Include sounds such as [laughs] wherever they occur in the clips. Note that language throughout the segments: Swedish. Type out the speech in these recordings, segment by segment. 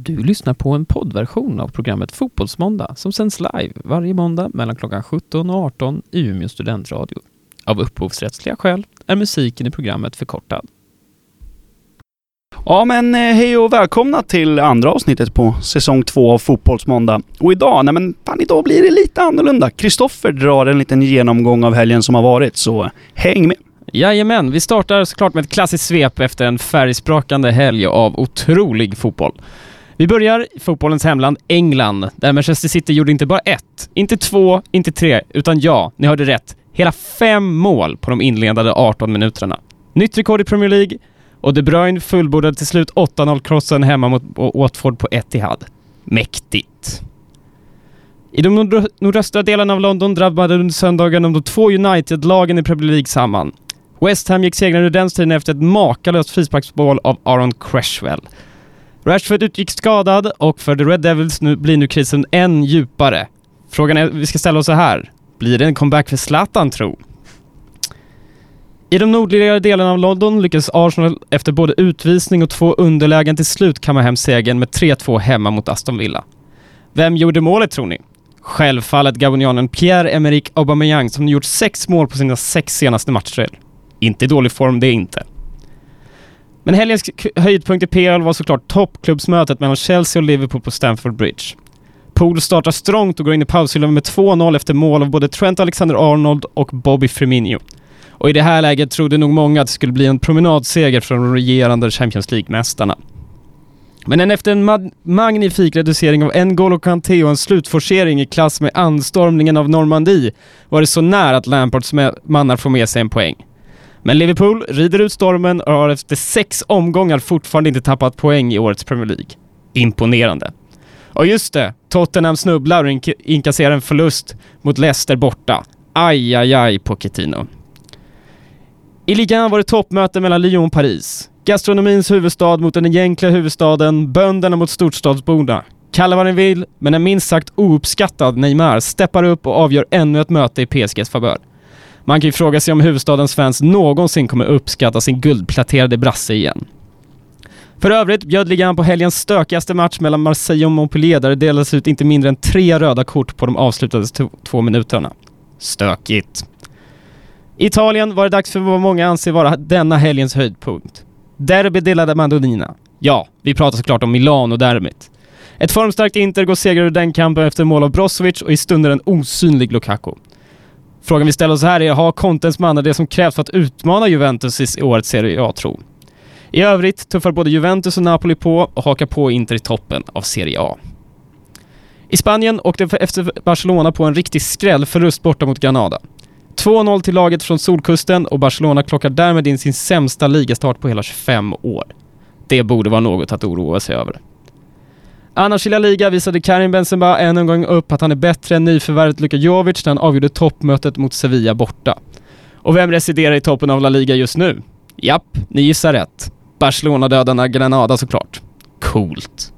Du lyssnar på en poddversion av programmet Fotbollsmåndag som sänds live varje måndag mellan klockan 17 och 18 i Umeå studentradio. Av upphovsrättsliga skäl är musiken i programmet förkortad. Ja men eh, hej och välkomna till andra avsnittet på säsong två av Fotbollsmåndag. Och idag, nej men fan idag blir det lite annorlunda. Kristoffer drar en liten genomgång av helgen som har varit, så häng med! Jajamän, vi startar såklart med ett klassiskt svep efter en färgsprakande helg av otrolig fotboll. Vi börjar i fotbollens hemland England, där Manchester City gjorde inte bara ett, inte två, inte tre, utan ja, ni hörde rätt, hela fem mål på de inledande 18 minuterna. Nytt rekord i Premier League och De Bruyne fullbordade till slut 8-0-krossen hemma mot Watford på Etihad. Mäktigt! I de nord nordöstra delarna av London drabbade under söndagen de två United-lagen i Premier League samman. West Ham gick segrande ur den striden efter ett makalöst frisparksmål av Aaron Cresswell. Rashford utgick skadad och för The Red Devils nu blir nu krisen än djupare. Frågan är, vi ska ställa oss så här. Blir det en comeback för Zlatan tro? I de nordligare delarna av London lyckades Arsenal efter både utvisning och två underlägen till slut kamma hem segern med 3-2 hemma mot Aston Villa. Vem gjorde målet tror ni? Självfallet gabonianen Pierre-Emerick Aubameyang som gjort sex mål på sina sex senaste matcher. Inte i dålig form det är inte. Men helgens höjdpunkt i PL var såklart toppklubbsmötet mellan Chelsea och Liverpool på Stamford Bridge. Pool startar strångt och går in i paushyllan med 2-0 efter mål av både Trent Alexander-Arnold och Bobby Firmino. Och i det här läget trodde nog många att det skulle bli en promenadseger från de regerande Champions League-mästarna. Men efter en magnifik reducering av N'Golo Kanté och en slutforcering i klass med anstormningen av Normandie var det så nära att Lampards mannar får med sig en poäng. Men Liverpool rider ut stormen och har efter sex omgångar fortfarande inte tappat poäng i årets Premier League. Imponerande. Och just det, Tottenham snubblar och ink inkasserar en förlust mot Leicester borta. Aj, aj, aj, Pochettino. I ligan var det toppmöte mellan Lyon och Paris. Gastronomins huvudstad mot den egentliga huvudstaden, bönderna mot storstadsborna. Kalla vad ni vill, men en minst sagt ouppskattad Neymar steppar upp och avgör ännu ett möte i PSGs favör. Man kan ju fråga sig om huvudstadens fans någonsin kommer uppskatta sin guldpläterade brasse igen. För övrigt bjöd ligan på helgens stökigaste match mellan Marseille och Montpellier där det delades ut inte mindre än tre röda kort på de avslutade två minuterna. Stökigt. I Italien var det dags för vad många anser vara denna helgens höjdpunkt. Derby delade Mandolina. Ja, vi pratar såklart om Milano-derbyt. Ett formstarkt Inter går segrare ur den kampen efter mål av Brozovic och i stunden en osynlig Lukaku. Frågan vi ställer oss här är, har Contens mannar det som krävs för att utmana Juventus i årets Serie A, tro? I övrigt tuffar både Juventus och Napoli på och hakar på Inter i toppen av Serie A. I Spanien åkte efter Barcelona på en riktig skrällförlust borta mot Granada. 2-0 till laget från Solkusten och Barcelona klockar därmed in sin sämsta ligastart på hela 25 år. Det borde vara något att oroa sig över. Annars i La Liga visade Karim Benzema än en gång upp att han är bättre än nyförvärvet Luka Jovic när han avgjorde toppmötet mot Sevilla borta. Och vem residerar i toppen av La Liga just nu? Japp, ni gissar rätt. Barcelona-dödarna Granada såklart. Coolt.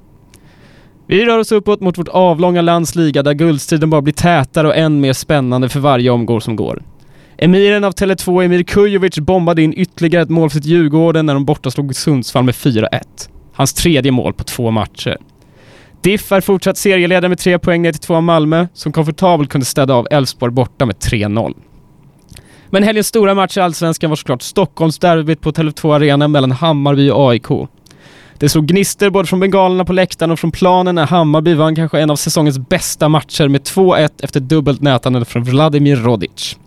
Vi rör oss uppåt mot vårt avlånga lands liga där guldstriden bara blir tätare och än mer spännande för varje omgång som går. Emiren av Tele2, Emir Kujovic, bombade in ytterligare ett mål för sitt Djurgården när de borta slog Sundsvall med 4-1. Hans tredje mål på två matcher. Diff är fortsatt serieledare med tre poäng ner till två Malmö, som komfortabelt kunde städa av Elfsborg borta med 3-0. Men helgens stora match i Allsvenskan var såklart Stockholmsderbyt på Tele2 Arena mellan Hammarby och AIK. Det slog gnister både från bengalerna på läktaren och från planen när Hammarby vann kanske en av säsongens bästa matcher med 2-1 efter dubbelt nätande från Vladimir Rodic.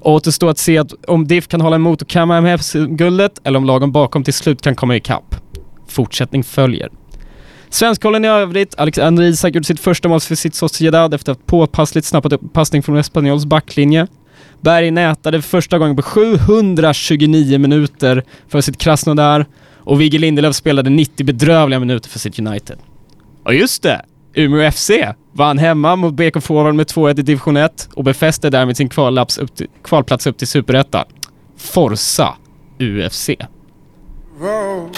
Återstår att se att om DIF kan hålla emot och kamma hem guldet eller om lagen bakom till slut kan komma ikapp. Fortsättning följer. Svenskkollen i övrigt, Alexander Isak gjorde sitt första mål för sitt Sociedad efter att påpassligt snappat upp passning från Espanyols backlinje. Berg nätade för första gången på 729 minuter för sitt Krasnodar och Vigge Lindelöf spelade 90 bedrövliga minuter för sitt United. Och just det! Umeå FC vann hemma mot BK Forward med 2-1 i division 1 och befäste därmed sin upp till, kvalplats upp till Superettan. Forza UFC. Road,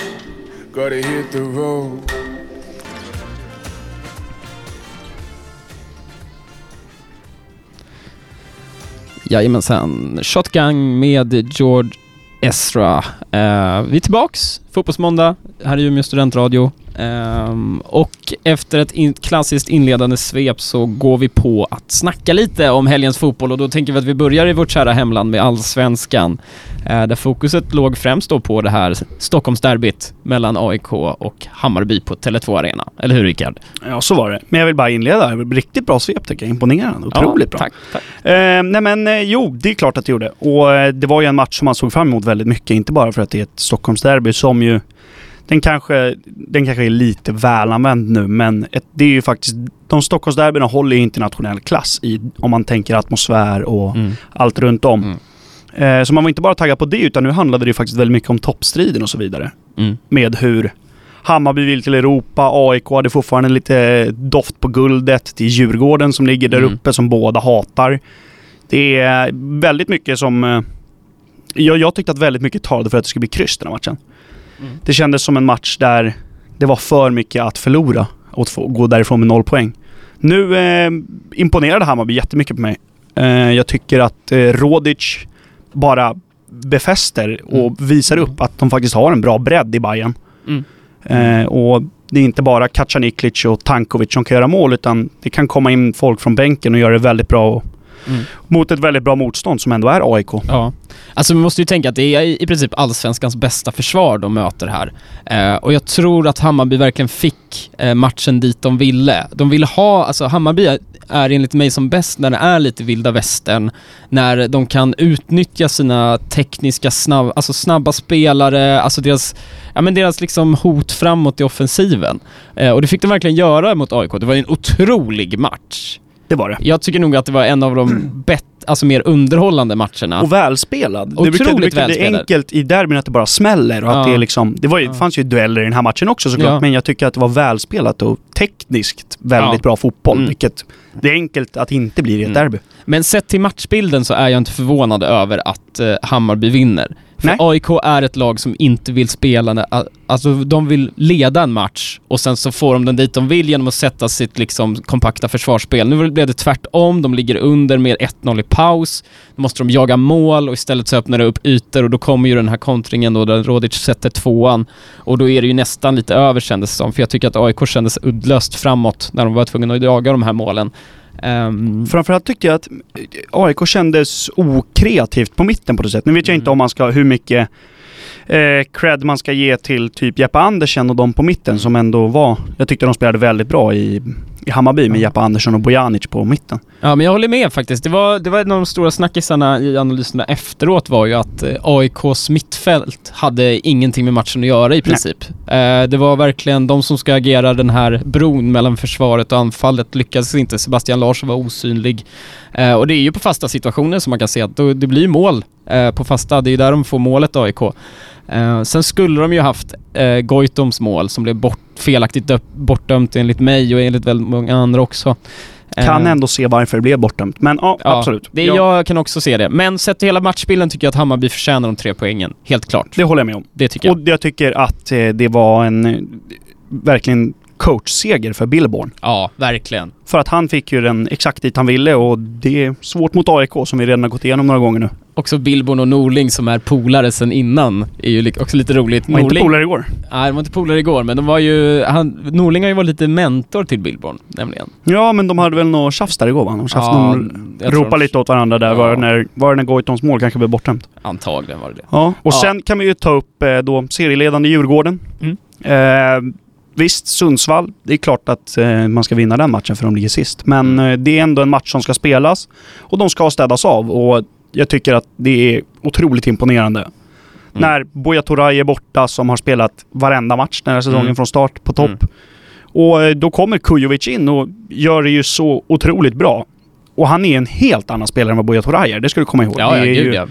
Jajamensan. Shotgun med George Ezra. Eh, vi är tillbaks, Fotbollsmåndag, här i Umeå studentradio. Ehm, och efter ett in klassiskt inledande svep så går vi på att snacka lite om helgens fotboll och då tänker vi att vi börjar i vårt kära hemland med allsvenskan. Uh, där fokuset låg främst då på det här Stockholmsderbyt mellan AIK och Hammarby på Tele2 Arena. Eller hur Rickard? Ja, så var det. Men jag vill bara inleda. Riktigt bra svep tycker jag. Imponerande. Otroligt ja, bra. Tack, tack. Eh, nej men eh, jo, det är klart att det gjorde. Och eh, det var ju en match som man såg fram emot väldigt mycket. Inte bara för att det är ett Stockholmsderby som ju... Den kanske, den kanske är lite välanvänd nu, men ett, det är ju faktiskt... De Stockholmsderbyna håller ju internationell klass i, om man tänker atmosfär och Mm. allt runt om. Mm. Eh, så man var inte bara taggad på det, utan nu handlade det ju faktiskt väldigt mycket om toppstriden och så vidare. Mm. Med hur Hammarby vill till Europa, AIK hade fortfarande lite doft på guldet. Det är Djurgården som ligger där Mm. uppe som båda hatar. Det är väldigt mycket som... eh, Jag, jag tyckte att väldigt mycket talade för att det skulle bli kryss den här matchen. Mm. Det kändes som en match där det var för mycket att förlora och att gå därifrån med noll poäng. Nu eh, imponerade Hammarby jättemycket på mig. Eh, jag tycker att eh, Rodic bara befäster och Mm. visar upp att de faktiskt har en bra bredd i Bayern. Mm. Eh, och det är inte bara Kacaniklic och Tankovic som kan göra mål utan det kan komma in folk från bänken och göra det väldigt bra och, Mm. mot ett väldigt bra motstånd som ändå är AIK. Ja. Alltså man måste ju tänka att det är i princip allsvenskans bästa försvar de möter här. Eh, och jag tror att Hammarby verkligen fick eh, matchen dit de ville. De ville ha, alltså Hammarby är, enligt mig som bäst när det är lite vilda västern. När de kan utnyttja sina tekniska snabb, alltså snabba spelare, alltså deras, ja men deras liksom hot framåt i offensiven. Eh, och det fick de verkligen göra mot AIK. Det var en otrolig match. Det var det. Jag tycker nog att det var en av de bett, alltså mer underhållande matcherna. Och välspelad. det Otroligt brukar, det brukar bli enkelt i derbyn att det bara smäller och att Ja. det är liksom... Det var ju, Ja. fanns ju dueller i den här matchen också såklart, Ja. men jag tycker att det var välspelat och tekniskt väldigt bra fotboll. Mm. Vilket det är enkelt att inte bli i ett Mm. derby. Men sett till matchbilden så är jag inte förvånad över att eh, Hammarby vinner. För Nej. AIK är ett lag som inte vill spela, alltså de vill leda en match och sen så får de den dit de vill genom att sätta sitt liksom kompakta försvarsspel. Nu blev det tvärtom, de ligger under med 1-0 i paus. Då måste de jaga mål och istället så öppnar det upp ytor och då kommer ju den här kontringen då där Rodic sätter tvåan. Och då är det ju nästan lite över kändes som, för jag tycker att AIK kändes uddlöst framåt när de var tvungna att jaga de här målen. Ehm, Framförallt tyckte jag att AIK kändes okreativt på mitten på något sätt. Nu vet jag inte Mm. om man ska, hur mycket eh, cred man ska ge till typ Jeppe Andersen och de på mitten som ändå var... Jag tyckte de spelade väldigt bra i, i Hammarby med. Jeppe Andersson och Bojanic på mitten. Ja, men jag håller med faktiskt. Det var, det var en av de stora snackisarna i analyserna efteråt var ju att eh, AIKs mittfält hade ingenting med matchen att göra i princip. Eh, det var verkligen de som ska agera den här bron mellan försvaret och anfallet lyckades inte. Sebastian Larsson var osynlig. Eh, och det är ju på fasta situationer som man kan se att det blir mål eh, på fasta. Det är ju där de får målet AIK. Eh, sen skulle de ju haft eh, Goitoms mål som blev bort, felaktigt bortdömt enligt mig och enligt väldigt många andra också. Kan Eh, ändå se varför det blev bortdömt. Men ja, Ja, absolut. Det, Ja, Jag kan också se det. Men sett till hela matchbilden tycker jag att Hammarby förtjänar de tre poängen. Helt klart. det håller jag med om. Det tycker jag. Och jag tycker att det var en verkligen coachseger för Billborn. Ja, verkligen. För att han fick ju den exakt dit han ville och det är svårt mot AIK som vi redan har gått igenom några gånger nu. Också Billborn och Norling som är polare sen innan är ju också lite roligt. Var inte Norling, polare igår. nej, de var inte polare igår, men de var ju... Han, Norling har ju varit lite mentor till Billborn, nämligen. Ja, men de hade väl något tjafs där igår va? De, tjafs, de jag tror ropade de- lite åt varandra där. Ja. Var, det när, var det när Goitons mål kanske blev bortdömt? Antagligen var det det. Ja. Och Ja. sen kan vi ju ta upp eh, då serieledande Djurgården. Mm. Eh, visst, Sundsvall. Det är klart att eh, man ska vinna den matchen för de ligger sist. Men Mm. eh, det är ändå en match som ska spelas och de ska städas av. Och jag tycker att det är otroligt imponerande. Mm. När Buya Turay är borta som har spelat varenda match den här säsongen Mm. från start på topp. Mm. Och eh, då kommer Kujovic in och gör det ju så otroligt bra. Och han är en helt annan spelare än vad Buya Turay är. Det ska du komma ihåg. Ja, ja, det, är gud ju, ja.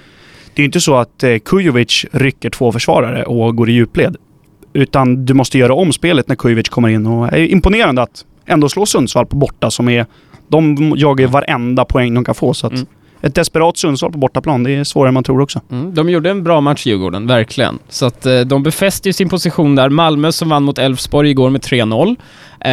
det är inte så att eh, Kujovic rycker två försvarare och går i djupled. Utan du måste göra om spelet när Kujovic kommer in. Och är imponerande att ändå slå Sundsvall på borta som är... De jagar varenda poäng de kan få. Så att Mm. ett desperat Sundsvall på bortaplan, det är svårare än man tror också. Mm, de gjorde en bra match Djurgården, verkligen. Så att eh, de befäste ju sin position där. Malmö som vann mot Elfsborg igår med 3-0 eh,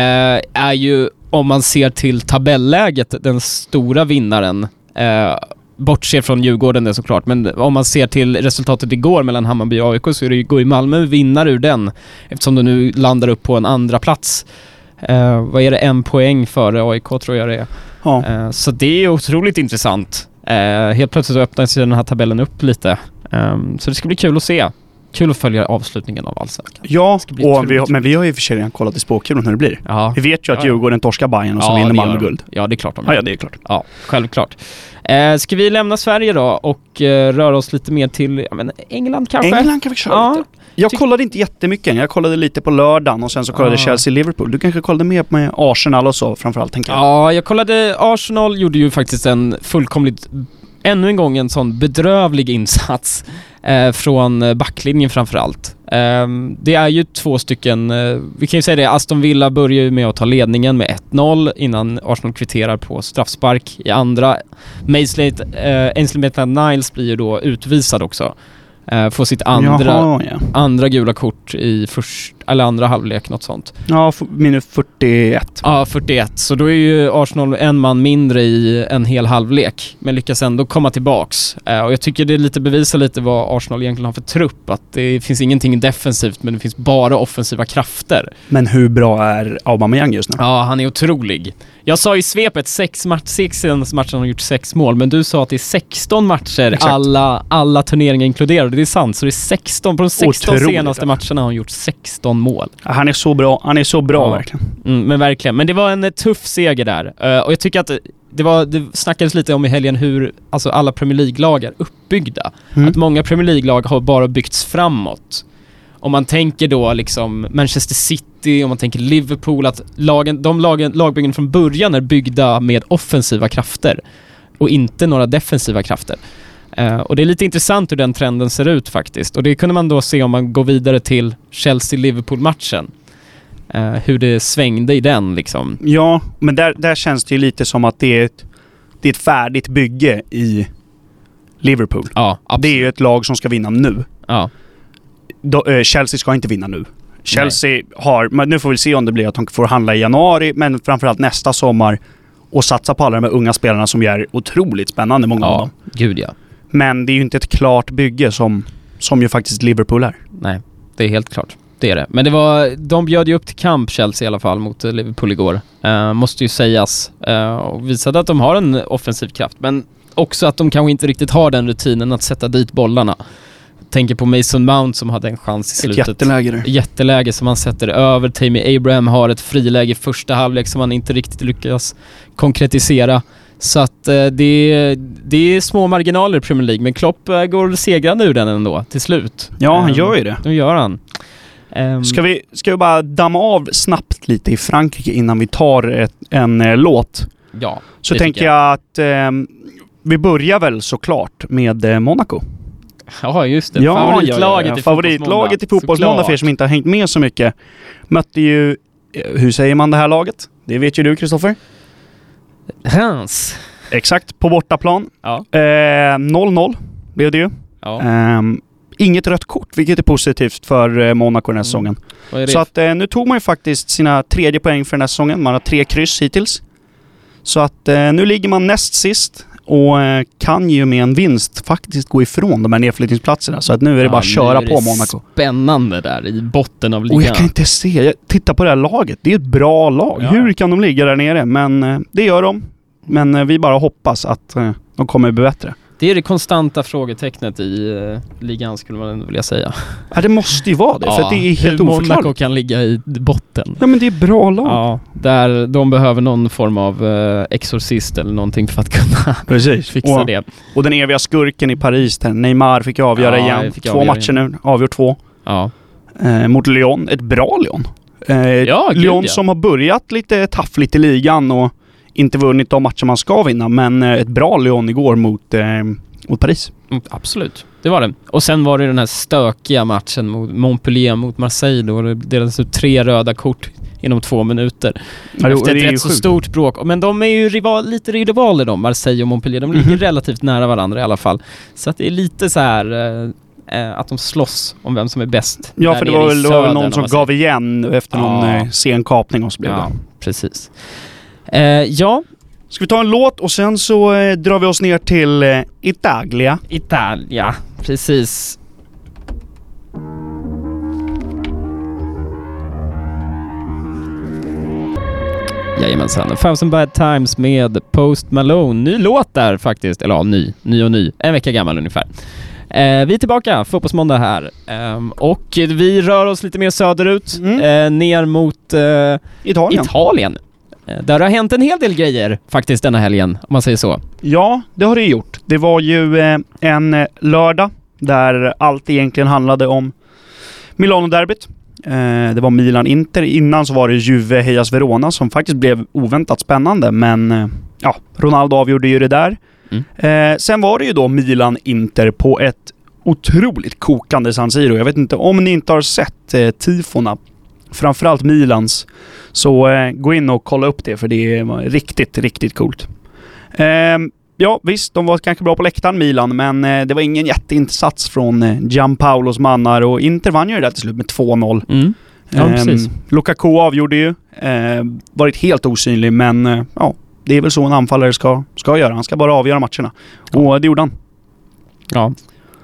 är ju, om man ser till tabelläget, den stora vinnaren. Eh, bortser från Djurgården det såklart, men om man ser till resultatet igår mellan Hammarby och AIK så är det ju, går ju Malmö vinnare ur den eftersom de nu landar upp på en andra plats. Eh, vad är det, en poäng före AIK tror jag det är. Ja. Eh, så det är otroligt intressant. Eh, helt plötsligt öppnas ju den här tabellen upp lite. Ehm, så det ska bli kul att se. Kul att följa avslutningen av Allsvenskan. Ja, och vi, har- men vi har ju för sig redan kollat i spåkulan hur det blir. Ja, Vi vet ju att Ja, ja. Djurgården torskar Bayern och så ja, vinner Malmö guld. Ja, det är klart de gör. ja, det är klart. Ja, självklart. Eh, ska vi lämna Sverige då och eh, röra oss lite mer till ja, men England kanske? England kan vi köra Ja. lite. Jag Ty- kollade inte jättemycket. Jag kollade lite på lördagen och sen så kollade Ja. jag Chelsea-Liverpool. Du kanske kollade mer med Arsenal och så framförallt, tänker jag. Ja, jag kollade. Arsenal gjorde ju faktiskt en fullkomligt, ännu en gång en sån bedrövlig insats eh, från eh, backlinjen framförallt. Eh, det är ju två stycken, eh, vi kan ju säga det, Aston Villa börjar ju med att ta ledningen med 1-0 innan Arsenal kvitterar på straffspark i andra. Maisley, eh, Ainsley Maitland-Niles blir ju då utvisad också. Eh, får sitt andra, Jaha, ja. andra gula kort i först, eller andra halvlek, något sånt. Ja, minut 41. Ja, 41. Så då är ju Arsenal en man mindre i en hel halvlek, men lyckas ändå komma tillbaks. Eh, och jag tycker det lite bevisar lite vad Arsenal egentligen har för trupp. Att det finns ingenting defensivt, men det finns bara offensiva krafter. Men hur bra är Aubameyang just nu? Ja, han är otrolig. Jag sa i svepet sex, match, sex senaste matcher har han gjort sex mål, men du sa att det är 16 matcher, Exakt. alla, alla turneringar inkluderade. Det är sant, så det är 16, på de 16 Otroligt, senaste matcherna har han gjort 16 mål. Han är så bra. Han är så bra Ja. verkligen. Mm, men verkligen. Men det var en eh, tuff seger där. Eh, och jag tycker att det, var, det snackades lite om i helgen hur alltså alla Premier League-lag är uppbyggda. Mm. Att många Premier League-lag har bara byggts framåt. Om man tänker då liksom Manchester City, om man tänker Liverpool, att lagen, de lagen, lagbyggen från början är byggda med offensiva krafter och inte några defensiva krafter. Eh, och det är lite intressant hur den trenden ser ut faktiskt. Och det kunde man då se om man går vidare till Chelsea-Liverpool-matchen. Eh, hur det svängde i den liksom. Ja, men där, där känns det ju lite som att det är ett, det är ett färdigt bygge i Liverpool. Ja, absolut. Det är ju ett lag som ska vinna nu. Ja, Chelsea ska inte vinna nu. Chelsea har, men nu får vi se om det blir att de får handla i januari, men framförallt nästa sommar och satsa på alla de här unga spelarna som är otroligt spännande, många av ja dem. gud ja. Men det är ju inte ett klart bygge som, som ju faktiskt Liverpool är. Nej, det är helt klart. Det är det. Men det var, de bjöd ju upp till kamp Chelsea i alla fall mot eh, Liverpool igår. Eh, måste ju sägas. Eh, och visade att de har en offensiv kraft. Men också att de kanske inte riktigt har den rutinen att sätta dit bollarna. Tänker på Mason Mount som hade en chans i Ett slutet. jätteläge där. Jätteläge som han sätter över. Tammy Abraham har ett friläge i första halvlek som han inte riktigt lyckas konkretisera. Så att eh, det, det är små marginaler i Premier League, men Klopp eh, går segrande ur den ändå till slut. Ja, han Ehm, gör ju det. Nu gör han. Ehm, Ska vi, ska vi bara damma av snabbt lite i Frankrike innan vi tar ett, en eh, låt? Ja, Så tänker tycker jag att ehm, vi börjar väl såklart med eh, Monaco. [laughs] Ja, just det. Favoritlaget i Favoritlaget i Fotbollsmåndag för er som inte har hängt med så mycket. Mötte ju, eh, hur säger man det här laget? Det vet ju du Kristoffer. Hans. Exakt, på bortaplan. Ja. Eh, 0-0 blev det ju. ja. Ehm, inget rött kort, vilket är positivt för eh, Monaco den här Mm. säsongen. Det? Så att eh, nu tog man ju faktiskt sina tredje poäng för den här säsongen. Man har tre kryss hittills. Så att eh, nu ligger man näst sist och eh, kan ju med en vinst faktiskt gå ifrån de här nedflyttningsplatserna. Så att nu är det Ja, bara att köra på Monaco. Spännande där i botten av ligan. Och jag kan inte se, jag tittar på det här laget. Det är ett bra lag. Ja. Hur kan de ligga där nere? Men eh, det gör de. Men eh, vi bara hoppas att de kommer bli bättre. Det är det konstanta frågetecknet i uh, ligan skulle man ändå vilja säga. Ja, det måste ju vara det. för det är helt hur Monaco oförklarligt. kan ligga i botten. Ja men det är bra lag. Ja, där de behöver någon form av uh, exorcist eller någonting för att kunna [laughs] Precis. fixa och, det. och den eviga skurken i Paris, där Neymar fick avgöra Ja, igen. fick två avgöra matcher nu, avgjort två. Ja. Eh, mot Lyon. Ett bra Lyon. Eh, Ja, Lyon som har börjat lite taffligt i ligan och inte vunnit de matcher man ska vinna. Men eh, ett bra Lyon igår mot, eh, mot Paris. Mm, absolut, det var det. Och sen var det den här stökiga matchen mot Montpellier mot Marseille då det delades ut tre röda kort inom två minuter. Ja, det- Efter ett rätt så stort bråk. Men de är ju rival, lite rivaler de, Marseille och Montpellier. De ligger Mhm. relativt nära varandra i alla fall. Så att det är lite så här eh, eh, att de slåss om vem som är bäst. Ja, för det var väl någon om som gav igen efter någon Ja. eh, sen kapning och så blev Ja, det. precis. Eh, ja, Ska vi ta en låt och sen så eh, drar vi oss ner till eh, Italia. Italia, precis. Jajamensan. Thousand bad times med Post Malone. Ny låt där faktiskt. Eller ja, ny. Ny och ny. En vecka gammal ungefär. Eh, vi är tillbaka, Fotbollsmåndag här. Ehm, och vi rör oss lite mer söderut, Mm. eh, ner mot eh, Italien. Italien. Eh, där har hänt en hel del grejer faktiskt denna helgen, om man säger så. Ja, det har det gjort. Det var ju eh, en eh, lördag där allt egentligen handlade om Milano-derbyt. Det var Milan-Inter. Innan så var det Juve Hejas Verona som faktiskt blev oväntat spännande, men ja, Ronaldo avgjorde ju det där. Mm. Sen var det ju då Milan-Inter på ett otroligt kokande San Siro. Jag vet inte om ni inte har sett tifona, framförallt Milans, så eh, gå in och kolla upp det för det var riktigt, riktigt coolt. Ehm, ja, visst, de var kanske bra på läktaren, Milan, men eh, det var ingen jätteinsats från eh, Gianpaulos mannar och Inter vann ju det där till slut med 2-0. Mm. Ja, Ehm, precis. Lukaku avgjorde ju. Ehm, varit helt osynlig, men eh, ja, det är väl så en anfallare ska, ska göra. Han ska bara avgöra matcherna. Och det gjorde han. Ja.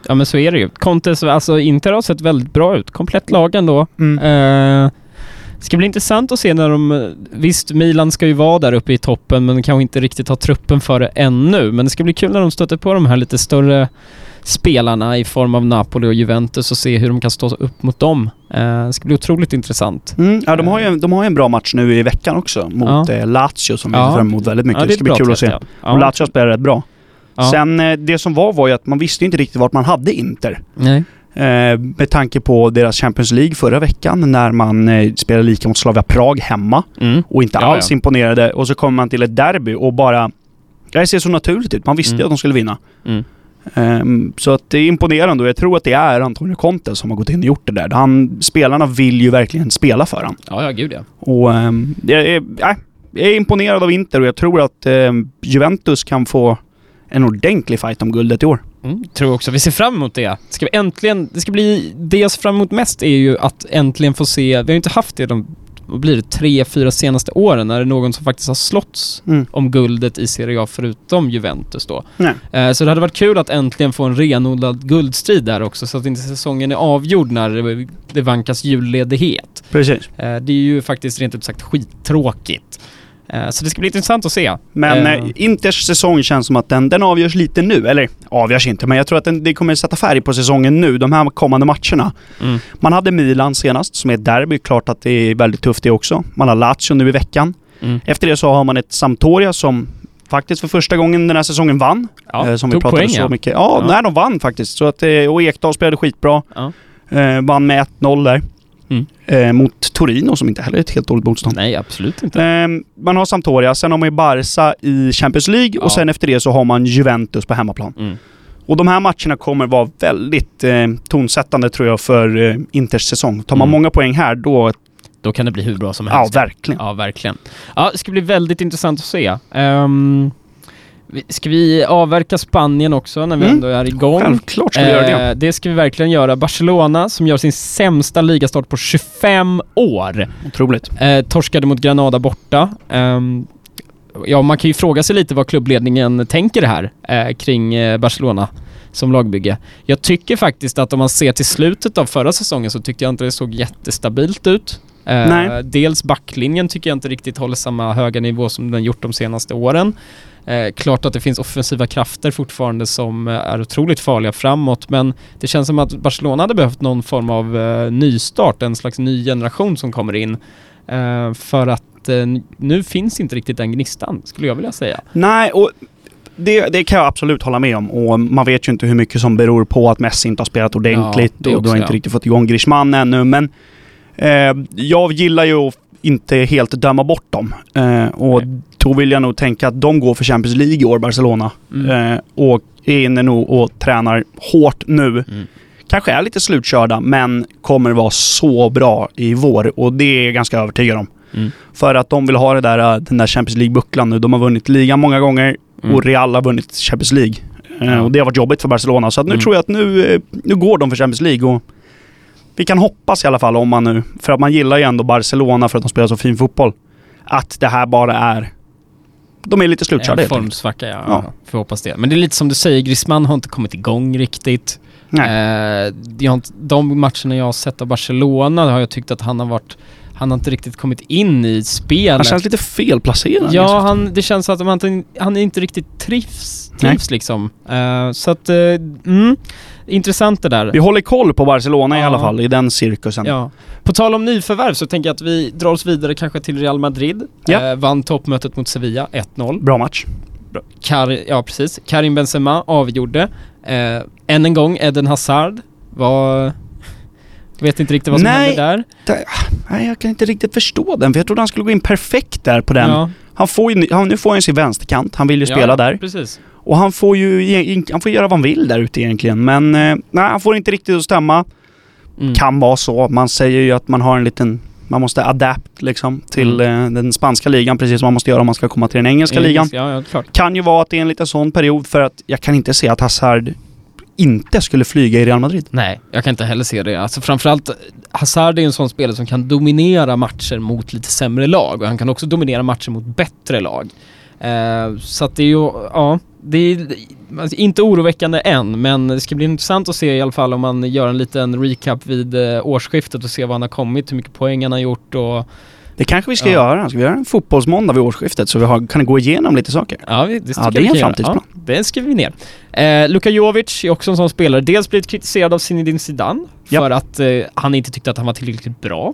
Ja, men så är det ju. Contes, alltså Inter har sett väldigt bra ut. Komplett lag ändå. Mm. Eh, ska bli intressant att se när de... Visst, Milan ska ju vara där uppe i toppen men kanske inte riktigt har truppen för det ännu. Men det ska bli kul när de stöter på de här lite större spelarna i form av Napoli och Juventus och se hur de kan stå upp mot dem. Eh, det ska bli otroligt intressant. Mm, ja, de har, ju, en- de har ju en bra match nu i veckan också mot Ja. eh, Lazio som vi Ja. ser fram emot väldigt mycket. Ja, det ska bli kul att se. ja. Och. Lazio spelar rätt bra. Ja. Sen eh, det som var var ju att man visste inte riktigt vart man hade Inter. Nej. Eh, med tanke på deras Champions League förra veckan när man eh, spelade lika mot Slavia Prag hemma Mm. och inte alls ja. imponerade. Och så kommer man till ett derby och bara... Det ser så naturligt ut. Man visste ju Mm. att de skulle vinna. Mm. Ehm, så att det är imponerande och jag tror att det är Antonio Conte som har gått in och gjort det där. Han, spelarna vill ju verkligen spela för han. Ja, ja, gud ja. Och ehm, jag, är, äh, jag är imponerad av Inter och jag tror att ehm, Juventus kan få en ordentlig fight om guldet i år. Mm, tror också. Vi ser fram emot det. Ska vi äntligen, det ska bli, det jag ser fram emot mest är ju att äntligen få se, vi har ju inte haft det de, vad blir det, tre, fyra senaste åren när det är någon som faktiskt har slåtts Mm. om guldet i Serie A förutom Juventus då. Nej. Eh, så det hade varit kul att äntligen få en renodlad guldstrid där också så att inte säsongen är avgjord när det, det vankas julledighet. Precis. Eh, det är ju faktiskt rent ut sagt skittråkigt. Eh, så det ska bli intressant att se. Men Eh. eh, Inters säsong känns som att den, den avgörs lite nu. Eller avgörs inte, men jag tror att den, det kommer sätta färg på säsongen nu, de här kommande matcherna. Mm. Man hade Milan senast, som är ett derby. Klart att det är väldigt tufft det också. Man har Lazio nu i veckan. Mm. Efter det så har man ett Sampdoria som faktiskt för första gången den här säsongen vann. Ja, eh, som vi pratade poäng, så mycket. Ja, Ja. nej, de vann faktiskt. Så att, och Ekdal spelade skitbra. Ja. Eh, vann med 1-0 där. Mm. Eh, mot Torino som inte heller är ett helt dåligt motstånd. Nej, absolut inte. Ehm, man har Sampdoria, sen har man ju Barca i Champions League Ja. och sen efter det så har man Juventus på hemmaplan. Mm. Och de här matcherna kommer vara väldigt eh, tonsättande tror jag för eh, Inters säsong. Tar man Mm. många poäng här då, Då kan det bli hur bra som ja helst. verkligen. Ja, verkligen. Ja, det ska bli väldigt intressant att se. Um, ska vi avverka Spanien också när vi Mm. ändå är igång? Självklart ska vi göra det. Eh, det ska vi verkligen göra. Barcelona som gör sin sämsta ligastart på 25 år. Otroligt. Eh, torskade mot Granada borta. Ehm, ja, man kan ju fråga sig lite vad klubbledningen tänker här eh, kring eh, Barcelona som lagbygge. Jag tycker faktiskt att om man ser till slutet av förra säsongen så tyckte jag inte det såg jättestabilt ut. Eh, Nej. Dels backlinjen tycker jag inte riktigt håller samma höga nivå som den gjort de senaste åren. Eh, klart att det finns offensiva krafter fortfarande som eh, är otroligt farliga framåt men det känns som att Barcelona hade behövt någon form av eh, nystart, en slags ny generation som kommer in. Eh, för att eh, nu finns inte riktigt den gnistan, skulle jag vilja säga. Nej, och det, det kan jag absolut hålla med om. Och man vet ju inte hur mycket som beror på att Messi inte har spelat ordentligt Ja, och du har inte ja. riktigt fått igång Griezmann ännu. Men eh, jag gillar ju att inte helt döma bort dem. Eh, och då vill jag nog tänka att de går för Champions League i år, Barcelona. Mm. Eh, och är inne nog och tränar hårt nu. Mm. Kanske är lite slutkörda, men kommer vara så bra i vår. Och det är jag ganska övertygad om. Mm. För att de vill ha det där, äh, den där Champions League-bucklan nu. De har vunnit ligan många gånger Mm. och Real har vunnit Champions League. Eh. Och det har varit jobbigt för Barcelona. Så nu Mm. tror jag att nu, eh, nu går de för Champions League. Och vi kan hoppas i alla fall om man nu, för att man gillar ju ändå Barcelona för att de spelar så fin fotboll. Att det här bara är de är lite slutkörda En formsvacka, ja. Ja. Får hoppas det. Men det är lite som du säger, Griezmann har inte kommit igång riktigt. Nej. Eh, de matcherna jag har sett av Barcelona har jag tyckt att han har varit... Han har inte riktigt kommit in i spelet. Han känns lite felplacerad. Ja, han, det känns att han, han inte riktigt trivs, trivs liksom. Eh, så att, eh, mm, intressant det där. Vi håller koll på Barcelona i Ja. alla fall, i den cirkusen. Ja. På tal om nyförvärv så tänker jag att vi drar oss vidare kanske till Real Madrid. Ja. Eh, vann toppmötet mot Sevilla, 1-0. Bra match. Kar ja, precis. Karim Benzema avgjorde. Än en gång, Eden Hazard var... Vet inte riktigt vad som Nej. hände där. Nej, jag kan inte riktigt förstå den, för jag trodde han skulle gå in perfekt där på den. Ja, Han får ju, han, nu får han sin vänsterkant, han vill ju spela ja, där. Precis. Och han får ju han får göra vad han vill där ute egentligen. Men eh, nej, han får inte riktigt att stämma. Mm. Kan vara så. Man säger ju att man har en liten... Man måste adapt liksom till Mm. eh, den spanska ligan, precis som man måste göra om man ska komma till den engelska ligan. Ja, ja, klart. Kan ju vara att det är en liten sån period för att jag kan inte se att Hazard inte skulle flyga i Real Madrid. Nej, jag kan inte heller se det. Alltså framförallt, Hazard är en sån spelare som kan dominera matcher mot lite sämre lag och han kan också dominera matcher mot bättre lag. Eh, så att det är ju, ja, det är alltså, inte oroväckande än, men det ska bli intressant att se i alla fall om man gör en liten recap vid eh, årsskiftet och se vad han har kommit, hur mycket poäng han har gjort och det kanske vi ska Ja. göra. Ska vi göra en fotbollsmåndag vid årsskiftet så vi har, kan gå igenom lite saker? Ja, det, Ja, det är en framtidsplan. Ja, det skriver vi ner. Eh, Luka Jovic är också en sån spelare. Dels blivit kritiserad av Zinedine Zidane Ja. för att eh, han inte tyckte att han var tillräckligt bra.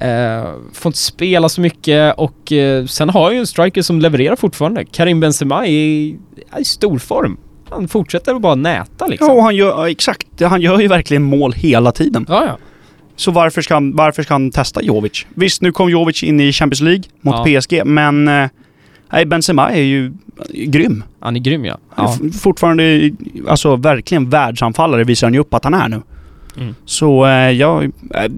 Eh, får inte spela så mycket och eh, sen har jag ju en striker som levererar fortfarande. Karim Benzema är i, är i stor form. Han fortsätter att bara näta liksom. Ja, och han gör, exakt. Han gör ju verkligen mål hela tiden. ja, ja. Så varför ska, han, varför ska han testa Jovic? Visst, nu kom Jovic in i Champions League mot Ja. PSG, men eh, nej, Benzema är ju grym. Han är grym ja. Ja. fortfarande, alltså verkligen världsanfallare visar han ju upp att han är nu. Mm. Så eh, jag, eh,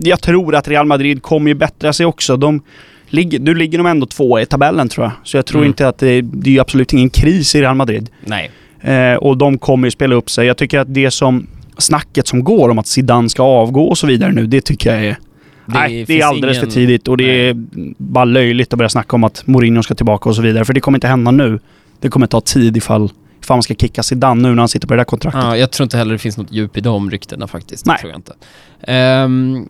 jag tror att Real Madrid kommer ju bättra sig också. De ligger, nu ligger de ändå två i tabellen tror jag. Så jag tror Mm. inte att det, det är absolut ingen kris i Real Madrid. Nej. Eh, och de kommer ju spela upp sig. Jag tycker att det som snacket som går om att Zidane ska avgå och så vidare nu, det tycker jag är... nej, det är alldeles ingen- för tidigt och det Nej. är bara löjligt att börja snacka om att Mourinho ska tillbaka och så vidare. För det kommer inte hända nu. Det kommer ta tid ifall, ifall man ska kicka Zidane nu när han sitter på det där kontraktet. Ja, jag tror inte heller det finns något djup i de ryktena faktiskt. Nej. Det tror jag inte. Ehm,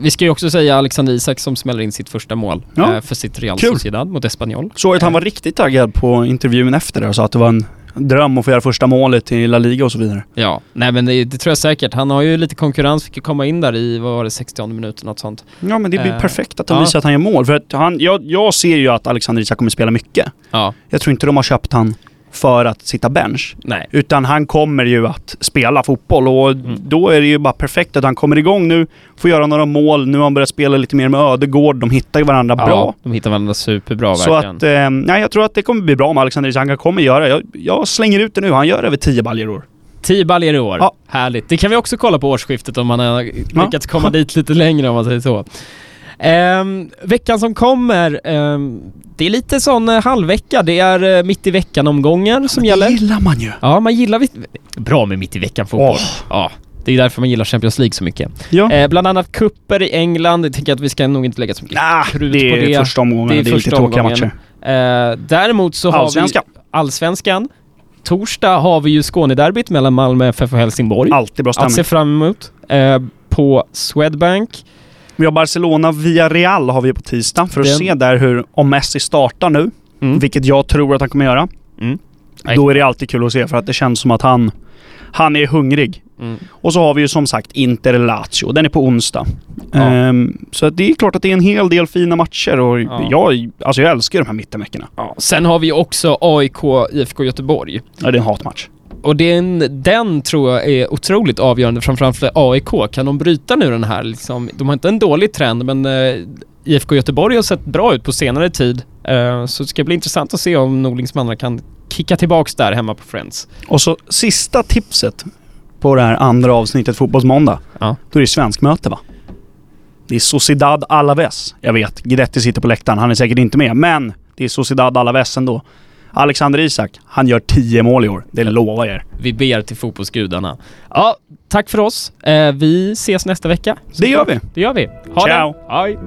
vi ska ju också säga Alexander Isak som smäller in sitt första mål Ja. eh, för sitt Real. Sociedad mot Espanyol. Såg att han Eh, var riktigt taggad på intervjun efter det och sa att det var en dröm att få göra första målet i La Liga och så vidare. Ja, nej men det, det tror jag säkert. Han har ju lite konkurrens, fick ju komma in där i, vad var det, 60 minuter, något sånt. Ja men det blir Eh, perfekt att han ja. visar att han gör mål. För att han, jag, jag ser ju att Alexander Isak kommer spela mycket. Ja, Jag tror inte de har köpt han för att sitta bench. nej. Utan han kommer ju att spela fotboll och Mm. då är det ju bara perfekt att han kommer igång nu, får göra några mål. Nu har han börjat spela lite mer med Ödegård. De hittar ju varandra bra. Ja, de hittar varandra superbra Så verkligen. att, eh, nej, jag tror att det kommer bli bra med Alexander Isak. Han kommer göra, jag, jag slänger ut det nu, han gör över 10 baljor år. 10 baljor i år. Ja. Härligt. Det kan vi också kolla på årsskiftet om han har lyckats komma dit lite längre om man säger så. Ehm, veckan som kommer, ehm, det är lite sån eh, halvvecka. Det är eh, mitt i veckan-omgångar som Det gäller. gillar man ju. Ja, man gillar vi- bra med mitt i veckan-fotboll. Ja, det är därför man gillar Champions League så mycket. Ja. Eh, bland annat kupper i England. Jag tänker att vi ska nog inte lägga så mycket Nah, krut det på är det. första omgången. Det Det är är, lite första tråkiga omgången. matcher. Eh, däremot så har vi Allsvenskan. Torsdag har vi ju Skånederbyt mellan Malmö FF och Helsingborg. Alltid bra Att stämning. se fram emot. Eh, på Swedbank. Vi har Barcelona via Real har vi på tisdag för att Den- se där hur, om Messi startar nu, Mm. vilket jag tror att han kommer göra. Mm. Då är det alltid kul att se för att det känns som att han, han är hungrig. Mm. Och så har vi ju som sagt Inter Lazio. Den är på onsdag. Ja. Ehm, så att det är klart att det är en hel del fina matcher och Ja. jag, alltså jag älskar de här mittenveckorna. Ja. Sen har vi också AIK IFK Göteborg. Ja, det är en hatmatch. Och den, den tror jag är otroligt avgörande, framförallt för AIK. Kan de bryta nu den här liksom, de har inte en dålig trend men eh, IFK Göteborg har sett bra ut på senare tid. Eh, så det ska bli intressant att se om Norlings mannar kan kicka tillbaks där hemma på Friends. Och så sista tipset på det här andra avsnittet Fotbollsmåndag. Ja. Då är det svenskmöte va? Det är Sociedad Alaves. Jag vet, Guidetti sitter på läktaren. Han är säkert inte med. Men det är Sociedad Alaves ändå. Alexander Isak, han gör 10 mål i år. Det lovar jag er. Vi ber till fotbollsgudarna. Ja, tack för oss. Eh, vi ses nästa vecka. Det gör vi. Det gör vi. Ha Ciao. det. Hej.